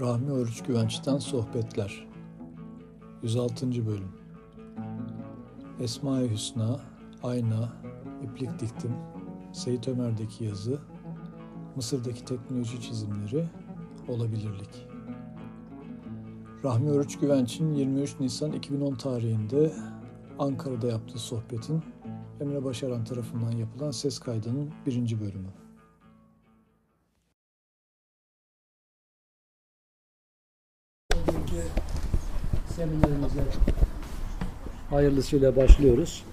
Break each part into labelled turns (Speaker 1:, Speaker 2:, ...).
Speaker 1: Rahmi Oruç Güvenç'ten Sohbetler 106. Bölüm Esma-i Hüsna, Ayna, İplik Diktim, Seyit Ömer'deki yazı, Mısır'daki teknoloji çizimleri, olabilirlik. Rahmi Oruç Güvenç'in 23 Nisan 2010 tarihinde Ankara'da yaptığı sohbetin Emre Başaran tarafından yapılan ses kaydının birinci bölümü.
Speaker 2: Hayırlısıyla başlıyoruz.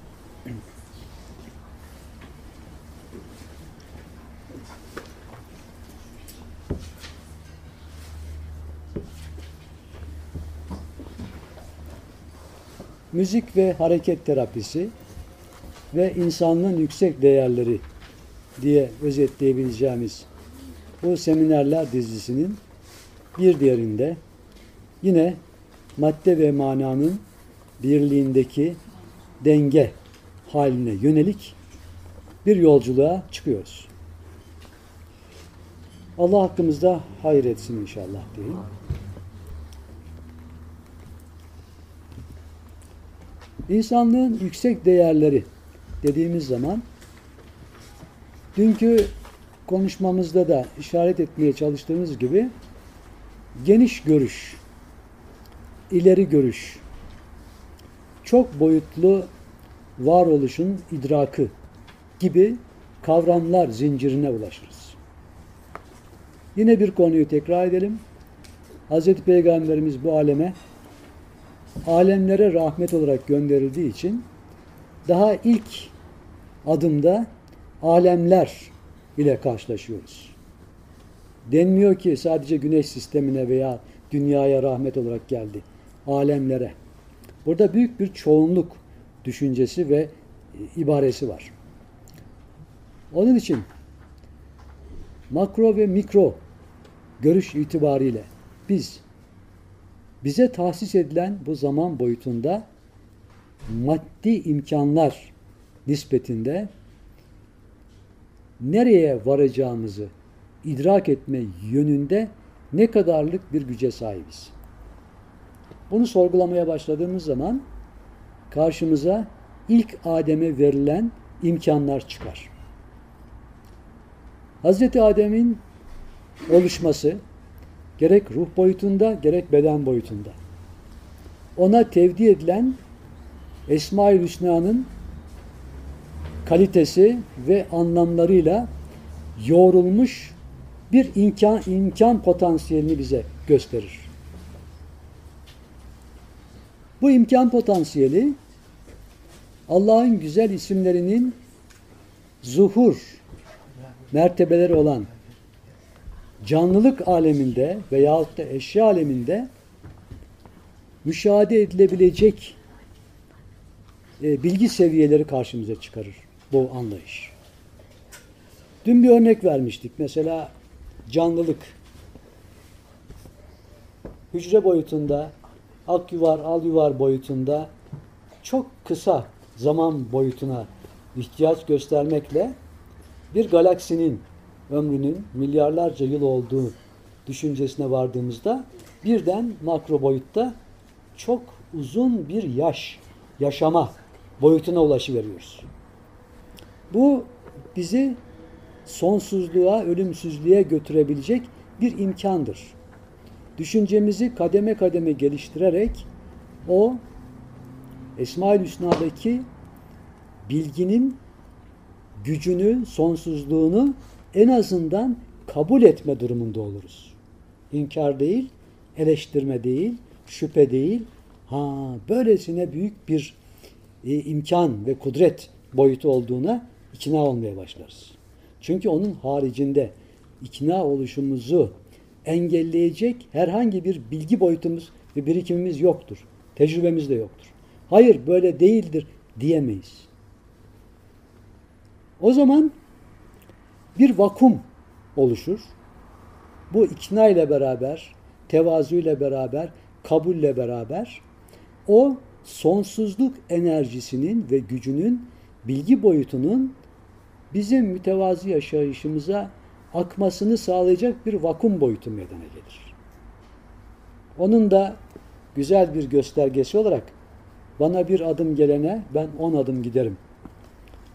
Speaker 2: Müzik ve hareket terapisi ve insanlığın yüksek değerleri diye özetleyebileceğimiz bu seminerler dizisinin bir diğerinde yine madde ve mananın birliğindeki denge haline yönelik bir yolculuğa çıkıyoruz. Allah hakkımızda hayır etsin inşallah diyeyim. İnsanlığın yüksek değerleri dediğimiz zaman dünkü konuşmamızda da işaret etmeye çalıştığımız gibi geniş görüş, ileri görüş, çok boyutlu varoluşun idrakı gibi kavramlar zincirine ulaşırız. Yine bir konuyu tekrar edelim. Hz. Peygamberimiz bu aleme alemlere rahmet olarak gönderildiği için daha ilk adımda alemler ile karşılaşıyoruz. Denmiyor ki sadece güneş sistemine veya dünyaya rahmet olarak geldi. Alemlere. Burada büyük bir çoğunluk düşüncesi ve ibaresi var. Onun için makro ve mikro görüş itibariyle biz bize tahsis edilen bu zaman boyutunda maddi imkanlar nispetinde nereye varacağımızı idrak etme yönünde ne kadarlık bir güce sahibiz. Bunu sorgulamaya başladığımız zaman karşımıza ilk Adem'e verilen imkanlar çıkar. Hazreti Adem'in oluşması gerek ruh boyutunda gerek beden boyutunda ona tevdi edilen Esma-i Hüsna'nın kalitesi ve anlamlarıyla yoğrulmuş bir imkan, imkan potansiyelini bize gösterir. Bu imkan potansiyeli Allah'ın güzel isimlerinin zuhur mertebeleri olan canlılık aleminde veyahut da eşya aleminde müşahede edilebilecek e, bilgi seviyeleri karşımıza çıkarır bu anlayış. Dün bir örnek vermiştik. Mesela canlılık. Hücre boyutunda, ak yuvar, al yuvar boyutunda çok kısa zaman boyutuna ihtiyaç göstermekle bir galaksinin ömrünün milyarlarca yıl olduğu düşüncesine vardığımızda birden makro boyutta çok uzun bir yaş, yaşama boyutuna ulaşıveriyoruz. Bu bizi sonsuzluğa, ölümsüzlüğe götürebilecek bir imkandır. Düşüncemizi kademe kademe geliştirerek o Esma-ül Hüsna'daki bilginin gücünü, sonsuzluğunu en azından kabul etme durumunda oluruz. İnkar değil, eleştirme değil, şüphe değil. Ha, böylesine büyük bir e, imkan ve kudret boyutu olduğuna ikna olmaya başlarız. Çünkü onun haricinde ikna oluşumuzu engelleyecek herhangi bir bilgi boyutumuz ve birikimimiz yoktur. Tecrübemiz de yoktur. Hayır böyle değildir diyemeyiz. O zaman bir vakum oluşur. Bu ikna ile beraber, tevazu ile beraber, kabulle beraber o sonsuzluk enerjisinin ve gücünün bilgi boyutunun bizim mütevazi yaşayışımıza akmasını sağlayacak bir vakum boyutu meydana gelir. Onun da güzel bir göstergesi olarak bana bir adım gelene ben on adım giderim.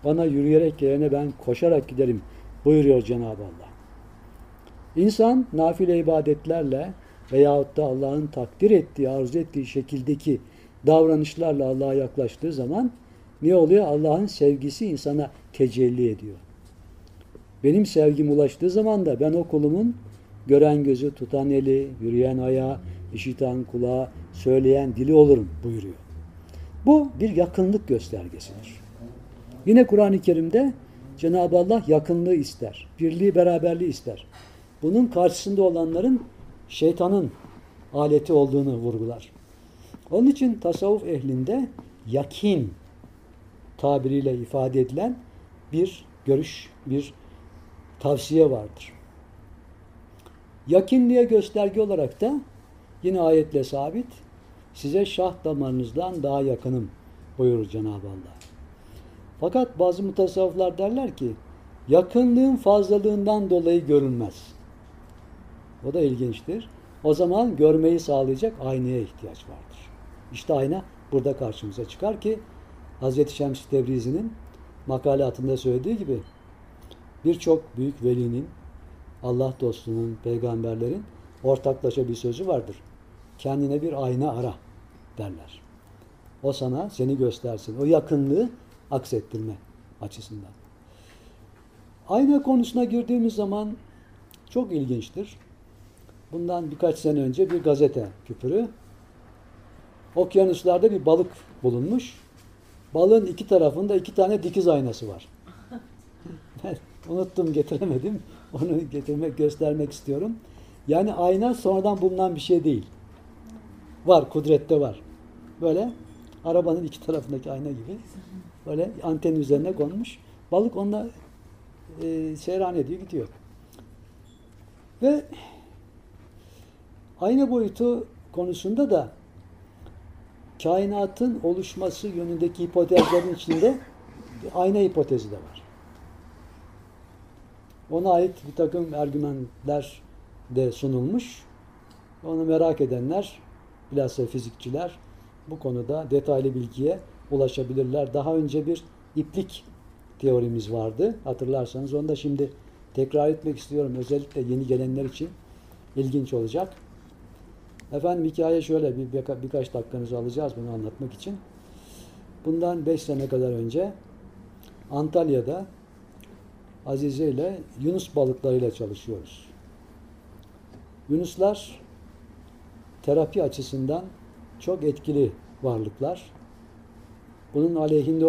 Speaker 2: Bana yürüyerek gelene ben koşarak giderim buyuruyor Cenab-ı Allah. İnsan nafile ibadetlerle veyahut da Allah'ın takdir ettiği, arzu ettiği şekildeki davranışlarla Allah'a yaklaştığı zaman ne oluyor? Allah'ın sevgisi insana tecelli ediyor. Benim sevgim ulaştığı zaman da ben o kulumun gören gözü, tutan eli, yürüyen ayağı, işiten kulağı, söyleyen dili olurum buyuruyor. Bu bir yakınlık göstergesidir. Yine Kur'an-ı Kerim'de Cenab-ı Allah yakınlığı ister. Birliği, beraberliği ister. Bunun karşısında olanların şeytanın aleti olduğunu vurgular. Onun için tasavvuf ehlinde yakin tabiriyle ifade edilen bir görüş, bir tavsiye vardır. Yakinliğe gösterge olarak da yine ayetle sabit size şah damarınızdan daha yakınım buyurur Cenab-ı Allah. Fakat bazı mutasavvıflar derler ki yakınlığın fazlalığından dolayı görünmez. O da ilginçtir. O zaman görmeyi sağlayacak aynaya ihtiyaç vardır. İşte ayna burada karşımıza çıkar ki Hz. Şems Tebrizi'nin makalatında söylediği gibi birçok büyük velinin, Allah dostunun, peygamberlerin ortaklaşa bir sözü vardır. Kendine bir ayna ara derler. O sana seni göstersin. O yakınlığı aksettirme açısından. Ayna konusuna girdiğimiz zaman çok ilginçtir. Bundan birkaç sene önce bir gazete küpürü okyanuslarda bir balık bulunmuş. Balığın iki tarafında iki tane dikiz aynası var. Unuttum getiremedim. Onu getirmek, göstermek istiyorum. Yani ayna sonradan bulunan bir şey değil. Var, kudrette var. Böyle arabanın iki tarafındaki ayna gibi. Böyle anten üzerine konmuş. Balık onunla e, seyran ediyor, gidiyor. Ve ayna boyutu konusunda da kainatın oluşması yönündeki hipotezlerin içinde ayna hipotezi de var. Ona ait bir takım argümanlar de sunulmuş. Onu merak edenler, bilhassa fizikçiler bu konuda detaylı bilgiye ulaşabilirler. Daha önce bir iplik teorimiz vardı. Hatırlarsanız onu da şimdi tekrar etmek istiyorum. Özellikle yeni gelenler için ilginç olacak. Efendim hikaye şöyle bir, birka, birkaç dakikanızı alacağız bunu anlatmak için. Bundan 5 sene kadar önce Antalya'da Azize ile Yunus balıklarıyla çalışıyoruz. Yunuslar terapi açısından çok etkili varlıklar. Bunun aleyhinde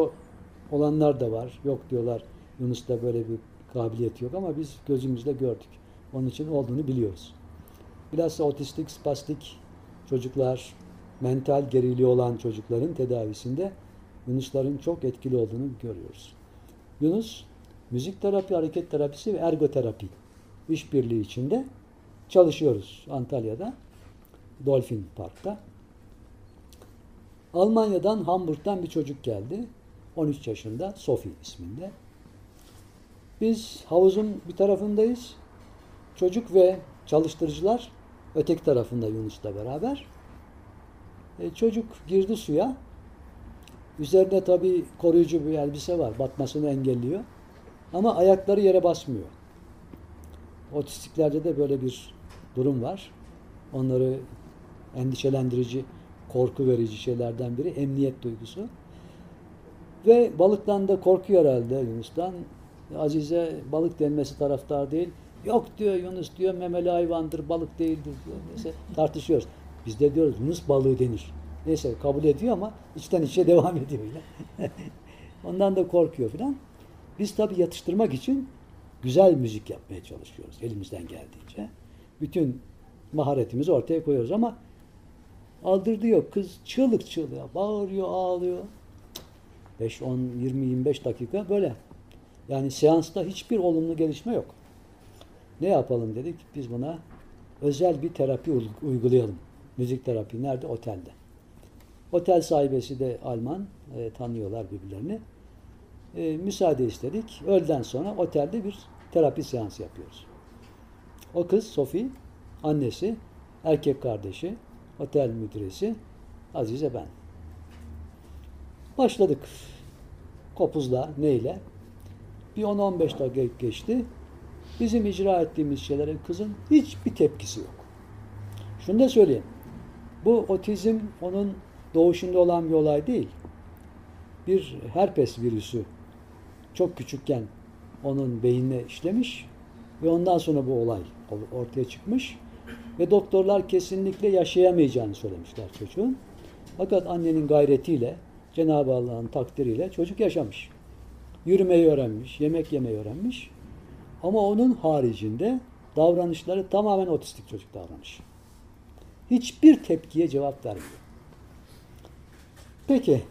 Speaker 2: olanlar da var. Yok diyorlar Yunus'ta böyle bir kabiliyet yok ama biz gözümüzle gördük. Onun için olduğunu biliyoruz. Bilhassa otistik, spastik çocuklar, mental geriliği olan çocukların tedavisinde Yunusların çok etkili olduğunu görüyoruz. Yunus, müzik terapi, hareket terapisi ve ergoterapi işbirliği içinde çalışıyoruz Antalya'da, Dolphin Park'ta. Almanya'dan, Hamburg'dan bir çocuk geldi. 13 yaşında, Sophie isminde. Biz havuzun bir tarafındayız. Çocuk ve çalıştırıcılar öteki tarafında Yunus'la beraber. E, çocuk girdi suya. Üzerinde tabi koruyucu bir elbise var. Batmasını engelliyor. Ama ayakları yere basmıyor. Otistiklerde de böyle bir durum var. Onları endişelendirici, korku verici şeylerden biri emniyet duygusu. Ve balıktan da korkuyor herhalde Yunus'tan. Azize balık denmesi taraftar değil. Yok diyor Yunus diyor memeli hayvandır, balık değildir diyor. Neyse tartışıyoruz. Biz de diyoruz Yunus balığı denir. Neyse kabul ediyor ama içten içe devam ediyor. Ondan da korkuyor filan. Biz tabii yatıştırmak için güzel müzik yapmaya çalışıyoruz elimizden geldiğince. Bütün maharetimizi ortaya koyuyoruz ama aldırdı yok. Kız çığlık çığlığa bağırıyor, ağlıyor. 5, 10, 20, 25 dakika böyle. Yani seansta hiçbir olumlu gelişme yok. Ne yapalım dedik? Biz buna özel bir terapi uygulayalım. Müzik terapi. Nerede? Otelde. Otel sahibesi de Alman. E, tanıyorlar birbirlerini. E, müsaade istedik. Öğleden sonra otelde bir terapi seansı yapıyoruz. O kız Sophie, annesi, erkek kardeşi, otel müdüresi, Azize ben. Başladık. Kopuzla, neyle? Bir 10-15 dakika geçti. Bizim icra ettiğimiz şeylere kızın hiçbir tepkisi yok. Şunu da söyleyeyim. Bu otizm onun doğuşunda olan bir olay değil. Bir herpes virüsü çok küçükken onun beynine işlemiş ve ondan sonra bu olay ortaya çıkmış ve doktorlar kesinlikle yaşayamayacağını söylemişler çocuğun. Fakat annenin gayretiyle, Cenab-ı Allah'ın takdiriyle çocuk yaşamış. Yürümeyi öğrenmiş, yemek yemeyi öğrenmiş. Ama onun haricinde davranışları tamamen otistik çocuk davranış. Hiçbir tepkiye cevap vermiyor. Peki,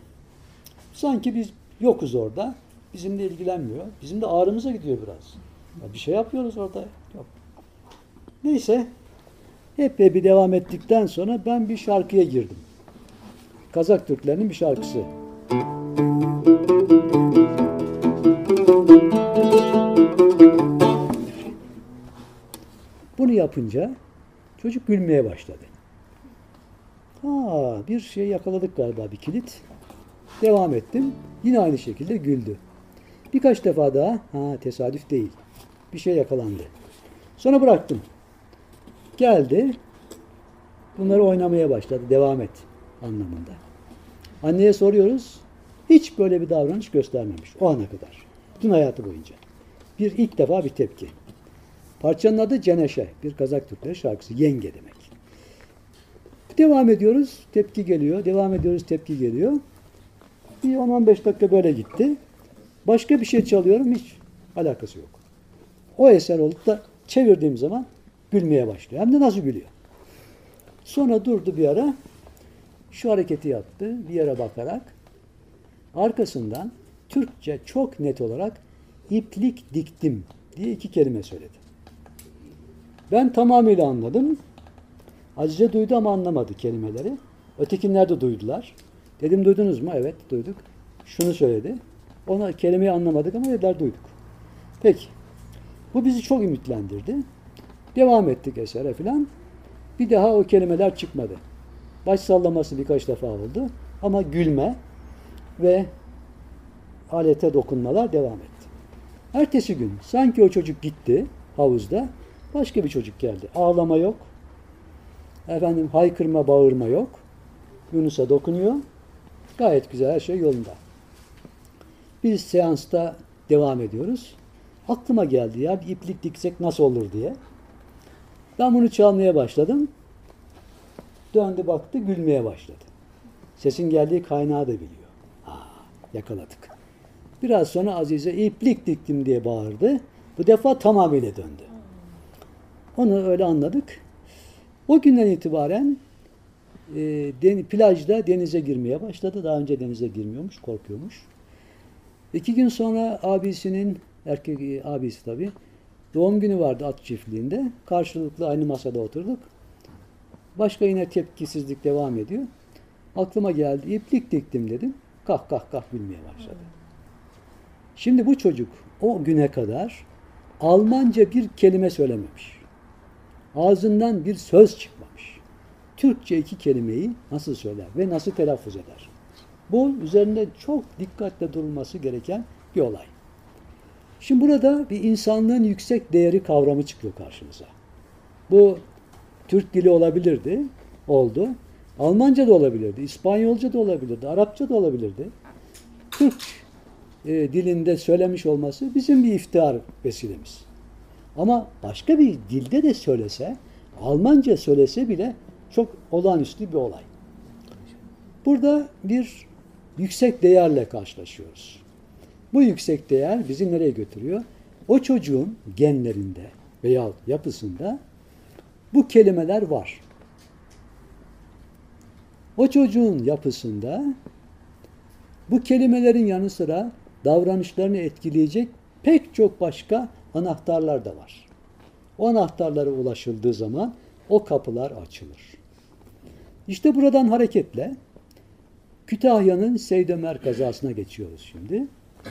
Speaker 2: sanki biz yokuz orada. Bizimle ilgilenmiyor. Bizim de ağrımıza gidiyor biraz. Ya bir şey yapıyoruz orada. Yok. Neyse, hep bir devam ettikten sonra ben bir şarkıya girdim. Kazak Türklerinin bir şarkısı. Bunu yapınca çocuk gülmeye başladı. Ha, bir şey yakaladık galiba bir kilit. Devam ettim. Yine aynı şekilde güldü. Birkaç defa daha ha tesadüf değil. Bir şey yakalandı. Sonra bıraktım. Geldi. Bunları oynamaya başladı. Devam et anlamında. Anneye soruyoruz. Hiç böyle bir davranış göstermemiş o ana kadar. Bütün hayatı boyunca. Bir ilk defa bir tepki. Parçanın adı Ceneşe. Bir Kazak Türkleri şarkısı. Yenge demek. Devam ediyoruz. Tepki geliyor. Devam ediyoruz. Tepki geliyor. Bir 10-15 dakika böyle gitti. Başka bir şey çalıyorum. Hiç alakası yok. O eser olup da çevirdiğim zaman gülmeye başlıyor. Hem de nasıl gülüyor. Sonra durdu bir ara. Şu hareketi yaptı. Bir yere bakarak. Arkasından Türkçe çok net olarak iplik diktim diye iki kelime söyledi. Ben tamamıyla anladım. Azize duydu ama anlamadı kelimeleri. Ötekinler de duydular. Dedim duydunuz mu? Evet duyduk. Şunu söyledi. Ona kelimeyi anlamadık ama dediler duyduk. Peki. Bu bizi çok ümitlendirdi. Devam ettik esere filan. Bir daha o kelimeler çıkmadı. Baş sallaması birkaç defa oldu. Ama gülme ve alete dokunmalar devam etti. Ertesi gün sanki o çocuk gitti havuzda. Başka bir çocuk geldi. Ağlama yok. Efendim haykırma, bağırma yok. Yunus'a dokunuyor. Gayet güzel her şey yolunda. Biz seansta devam ediyoruz. Aklıma geldi ya bir iplik diksek nasıl olur diye. Ben bunu çalmaya başladım. Döndü baktı gülmeye başladı. Sesin geldiği kaynağı da biliyor. Aa, yakaladık. Biraz sonra Azize iplik diktim diye bağırdı. Bu defa tamamıyla döndü. Onu öyle anladık. O günden itibaren e, den, plajda denize girmeye başladı. Daha önce denize girmiyormuş, korkuyormuş. İki gün sonra abisinin, erkek e, abisi tabii, doğum günü vardı at çiftliğinde. Karşılıklı aynı masada oturduk. Başka yine tepkisizlik devam ediyor. Aklıma geldi, iplik diktim dedim. Kah kah kah gülmeye başladı. Şimdi bu çocuk o güne kadar Almanca bir kelime söylememiş. Ağzından bir söz çıkmamış. Türkçe iki kelimeyi nasıl söyler ve nasıl telaffuz eder? Bu üzerinde çok dikkatle durulması gereken bir olay. Şimdi burada bir insanlığın yüksek değeri kavramı çıkıyor karşımıza. Bu Türk dili olabilirdi, oldu. Almanca da olabilirdi, İspanyolca da olabilirdi, Arapça da olabilirdi. Türk e, dilinde söylemiş olması bizim bir iftihar vesilemiz. Ama başka bir dilde de söylese, Almanca söylese bile çok olağanüstü bir olay. Burada bir yüksek değerle karşılaşıyoruz. Bu yüksek değer bizi nereye götürüyor? O çocuğun genlerinde veya yapısında bu kelimeler var. O çocuğun yapısında bu kelimelerin yanı sıra davranışlarını etkileyecek pek çok başka anahtarlar da var. O anahtarlara ulaşıldığı zaman o kapılar açılır. İşte buradan hareketle Kütahya'nın Seydömer kazasına geçiyoruz şimdi.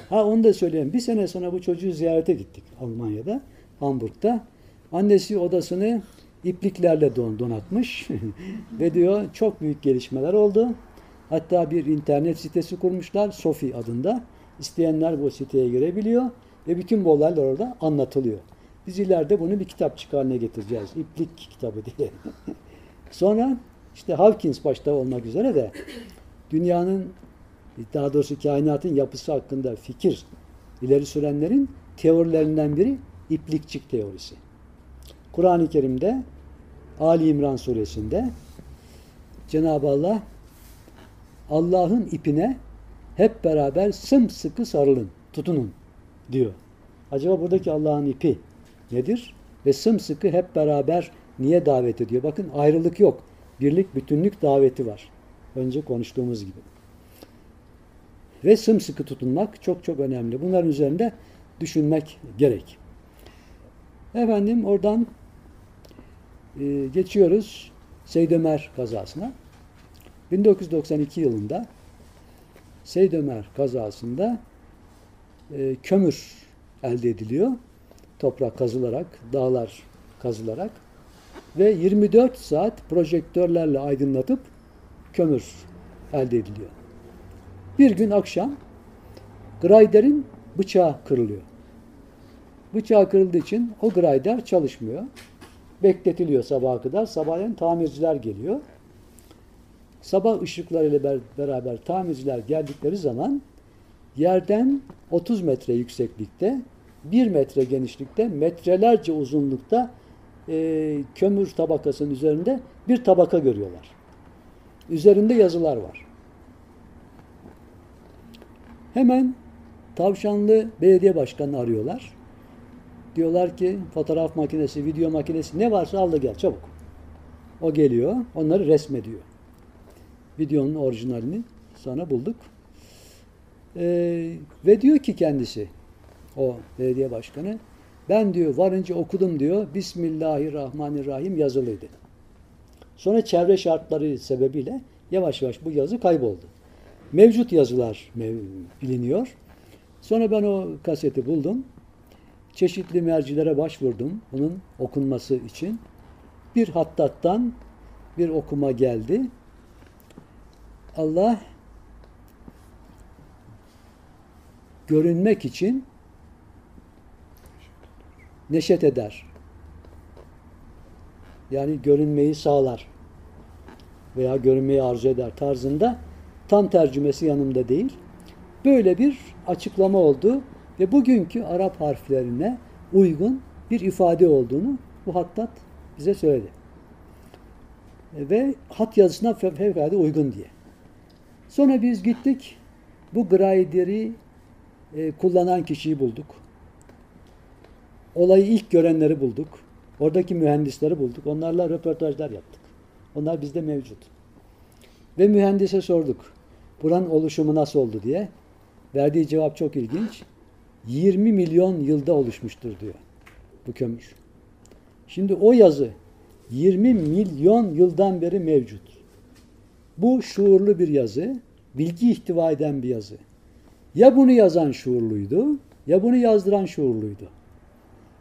Speaker 2: Ha onu da söyleyeyim. Bir sene sonra bu çocuğu ziyarete gittik Almanya'da, Hamburg'da. Annesi odasını ipliklerle don donatmış ve diyor çok büyük gelişmeler oldu. Hatta bir internet sitesi kurmuşlar Sofi adında. İsteyenler bu siteye girebiliyor ve bütün bu olaylar orada anlatılıyor. Biz ileride bunu bir kitapçık haline getireceğiz. İplik kitabı diye. Sonra işte Hawkins başta olmak üzere de dünyanın daha doğrusu kainatın yapısı hakkında fikir ileri sürenlerin teorilerinden biri iplikçik teorisi. Kur'an-ı Kerim'de Ali İmran suresinde Cenab-ı Allah Allah'ın ipine hep beraber sımsıkı sarılın, tutunun diyor. Acaba buradaki Allah'ın ipi nedir? Ve sımsıkı hep beraber niye davet ediyor? Bakın ayrılık yok. Birlik, bütünlük daveti var. Önce konuştuğumuz gibi. Ve sımsıkı tutunmak çok çok önemli. Bunların üzerinde düşünmek gerek. Efendim oradan e, geçiyoruz Seyd Ömer kazasına. 1992 yılında Seyd Ömer kazasında e, kömür elde ediliyor. Toprak kazılarak, dağlar kazılarak ve 24 saat projektörlerle aydınlatıp kömür elde ediliyor. Bir gün akşam Graider'in bıçağı kırılıyor. Bıçağı kırıldığı için o grider çalışmıyor. Bekletiliyor sabaha kadar. Sabahleyin tamirciler geliyor. Sabah ışıklarıyla beraber tamirciler geldikleri zaman yerden 30 metre yükseklikte, 1 metre genişlikte, metrelerce uzunlukta e, kömür tabakasının üzerinde bir tabaka görüyorlar. Üzerinde yazılar var. Hemen Tavşanlı Belediye Başkanı arıyorlar. Diyorlar ki fotoğraf makinesi, video makinesi ne varsa al da gel çabuk. O geliyor, onları resmediyor. Videonun orijinalini sana bulduk. Ee, ve diyor ki kendisi, o belediye başkanı, ben diyor varınca okudum diyor, Bismillahirrahmanirrahim yazılıydı. Sonra çevre şartları sebebiyle yavaş yavaş bu yazı kayboldu. Mevcut yazılar biliniyor. Sonra ben o kaseti buldum. Çeşitli mercilere başvurdum bunun okunması için. Bir hattattan bir okuma geldi. Allah görünmek için neşet eder. Yani görünmeyi sağlar veya görünmeyi arzu eder tarzında tam tercümesi yanımda değil. Böyle bir açıklama oldu ve bugünkü Arap harflerine uygun bir ifade olduğunu bu hattat bize söyledi. Ve hat yazısına fevkalade uygun diye. Sonra biz gittik bu grider'i e, kullanan kişiyi bulduk. Olayı ilk görenleri bulduk. Oradaki mühendisleri bulduk. Onlarla röportajlar yaptık. Onlar bizde mevcut. Ve mühendise sorduk. Buranın oluşumu nasıl oldu diye. Verdiği cevap çok ilginç. 20 milyon yılda oluşmuştur diyor bu kömür. Şimdi o yazı 20 milyon yıldan beri mevcut. Bu şuurlu bir yazı, bilgi ihtiva eden bir yazı. Ya bunu yazan şuurluydu, ya bunu yazdıran şuurluydu.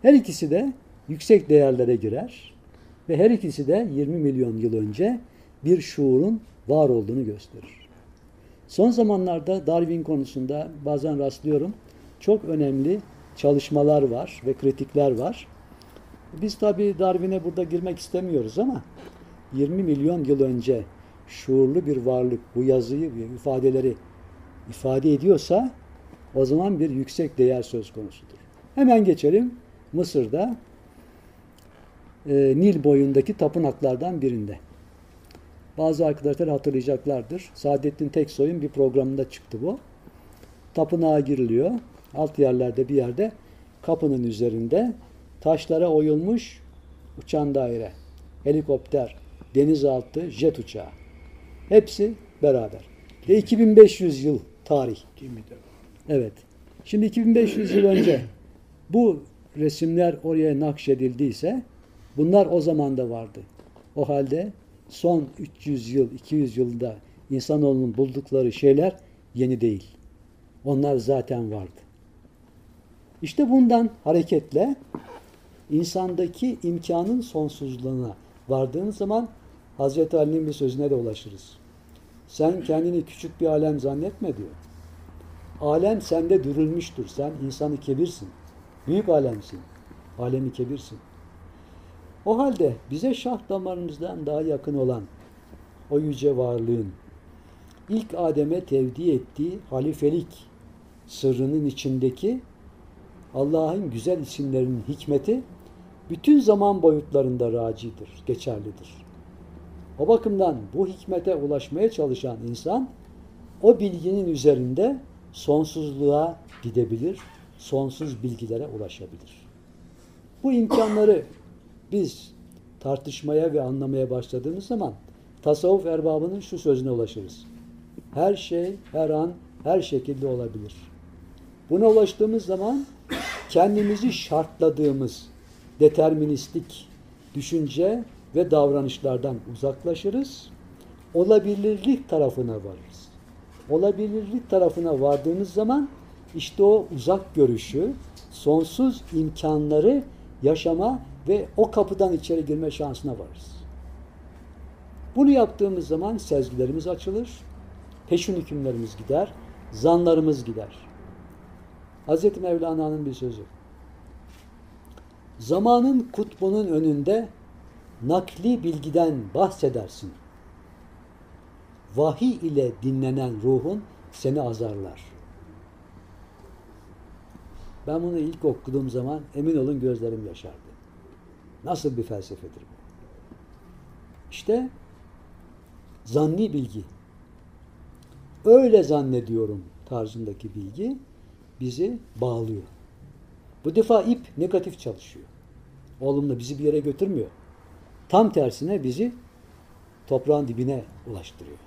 Speaker 2: Her ikisi de yüksek değerlere girer ve her ikisi de 20 milyon yıl önce bir şuurun var olduğunu gösterir. Son zamanlarda Darwin konusunda bazen rastlıyorum. Çok önemli çalışmalar var ve kritikler var. Biz tabii Darwin'e burada girmek istemiyoruz ama 20 milyon yıl önce şuurlu bir varlık bu yazıyı ve ifadeleri ifade ediyorsa o zaman bir yüksek değer söz konusudur. Hemen geçelim Mısır'da e, Nil boyundaki tapınaklardan birinde. Bazı arkadaşlar hatırlayacaklardır. Saadettin Teksoy'un bir programında çıktı bu. Tapınağa giriliyor. Alt yerlerde bir yerde kapının üzerinde taşlara oyulmuş uçan daire, helikopter, denizaltı, jet uçağı. Hepsi beraber. Ve 2500 yıl tarih. Evet. Şimdi 2500 yıl önce bu resimler oraya nakşedildiyse bunlar o zaman da vardı. O halde son 300 yıl, 200 yılda insanoğlunun buldukları şeyler yeni değil. Onlar zaten vardı. İşte bundan hareketle insandaki imkanın sonsuzluğuna vardığın zaman Hazreti Ali'nin bir sözüne de ulaşırız. Sen kendini küçük bir alem zannetme diyor. Alem sende dürülmüştür. Sen insanı kebirsin. Büyük alemsin. Alemi kebirsin. O halde bize şah damarımızdan daha yakın olan o yüce varlığın ilk Adem'e tevdi ettiği halifelik sırrının içindeki Allah'ın güzel isimlerinin hikmeti bütün zaman boyutlarında racidir, geçerlidir. O bakımdan bu hikmete ulaşmaya çalışan insan o bilginin üzerinde sonsuzluğa gidebilir, sonsuz bilgilere ulaşabilir. Bu imkanları biz tartışmaya ve anlamaya başladığımız zaman tasavvuf erbabının şu sözüne ulaşırız. Her şey, her an, her şekilde olabilir. Buna ulaştığımız zaman kendimizi şartladığımız deterministik düşünce ve davranışlardan uzaklaşırız. Olabilirlik tarafına varırız. Olabilirlik tarafına vardığımız zaman işte o uzak görüşü, sonsuz imkanları yaşama ve o kapıdan içeri girme şansına varırız. Bunu yaptığımız zaman sezgilerimiz açılır, peşin hükümlerimiz gider, zanlarımız gider. Hz. Mevlana'nın bir sözü. Zamanın kutbunun önünde nakli bilgiden bahsedersin. Vahiy ile dinlenen ruhun seni azarlar. Ben bunu ilk okuduğum zaman emin olun gözlerim yaşardı. Nasıl bir felsefedir bu? İşte zanni bilgi. Öyle zannediyorum tarzındaki bilgi bizi bağlıyor. Bu defa ip negatif çalışıyor. Olumlu bizi bir yere götürmüyor. Tam tersine bizi toprağın dibine ulaştırıyor.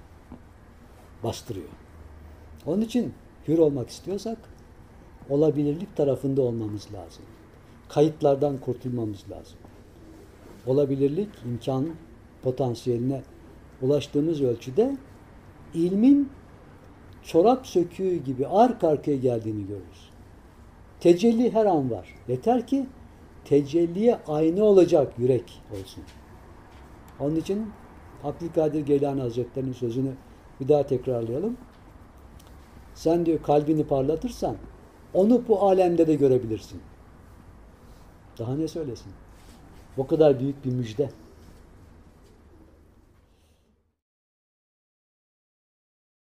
Speaker 2: Bastırıyor. Onun için hür olmak istiyorsak olabilirlik tarafında olmamız lazım. Kayıtlardan kurtulmamız lazım. Olabilirlik, imkan potansiyeline ulaştığımız ölçüde ilmin çorap söküğü gibi arka arkaya geldiğini görürüz. Tecelli her an var. Yeter ki tecelliye aynı olacak yürek olsun. Onun için Abdülkadir Geylani Hazretleri'nin sözünü bir daha tekrarlayalım. Sen diyor kalbini parlatırsan onu bu alemde de görebilirsin. Daha ne söylesin? O kadar büyük bir müjde.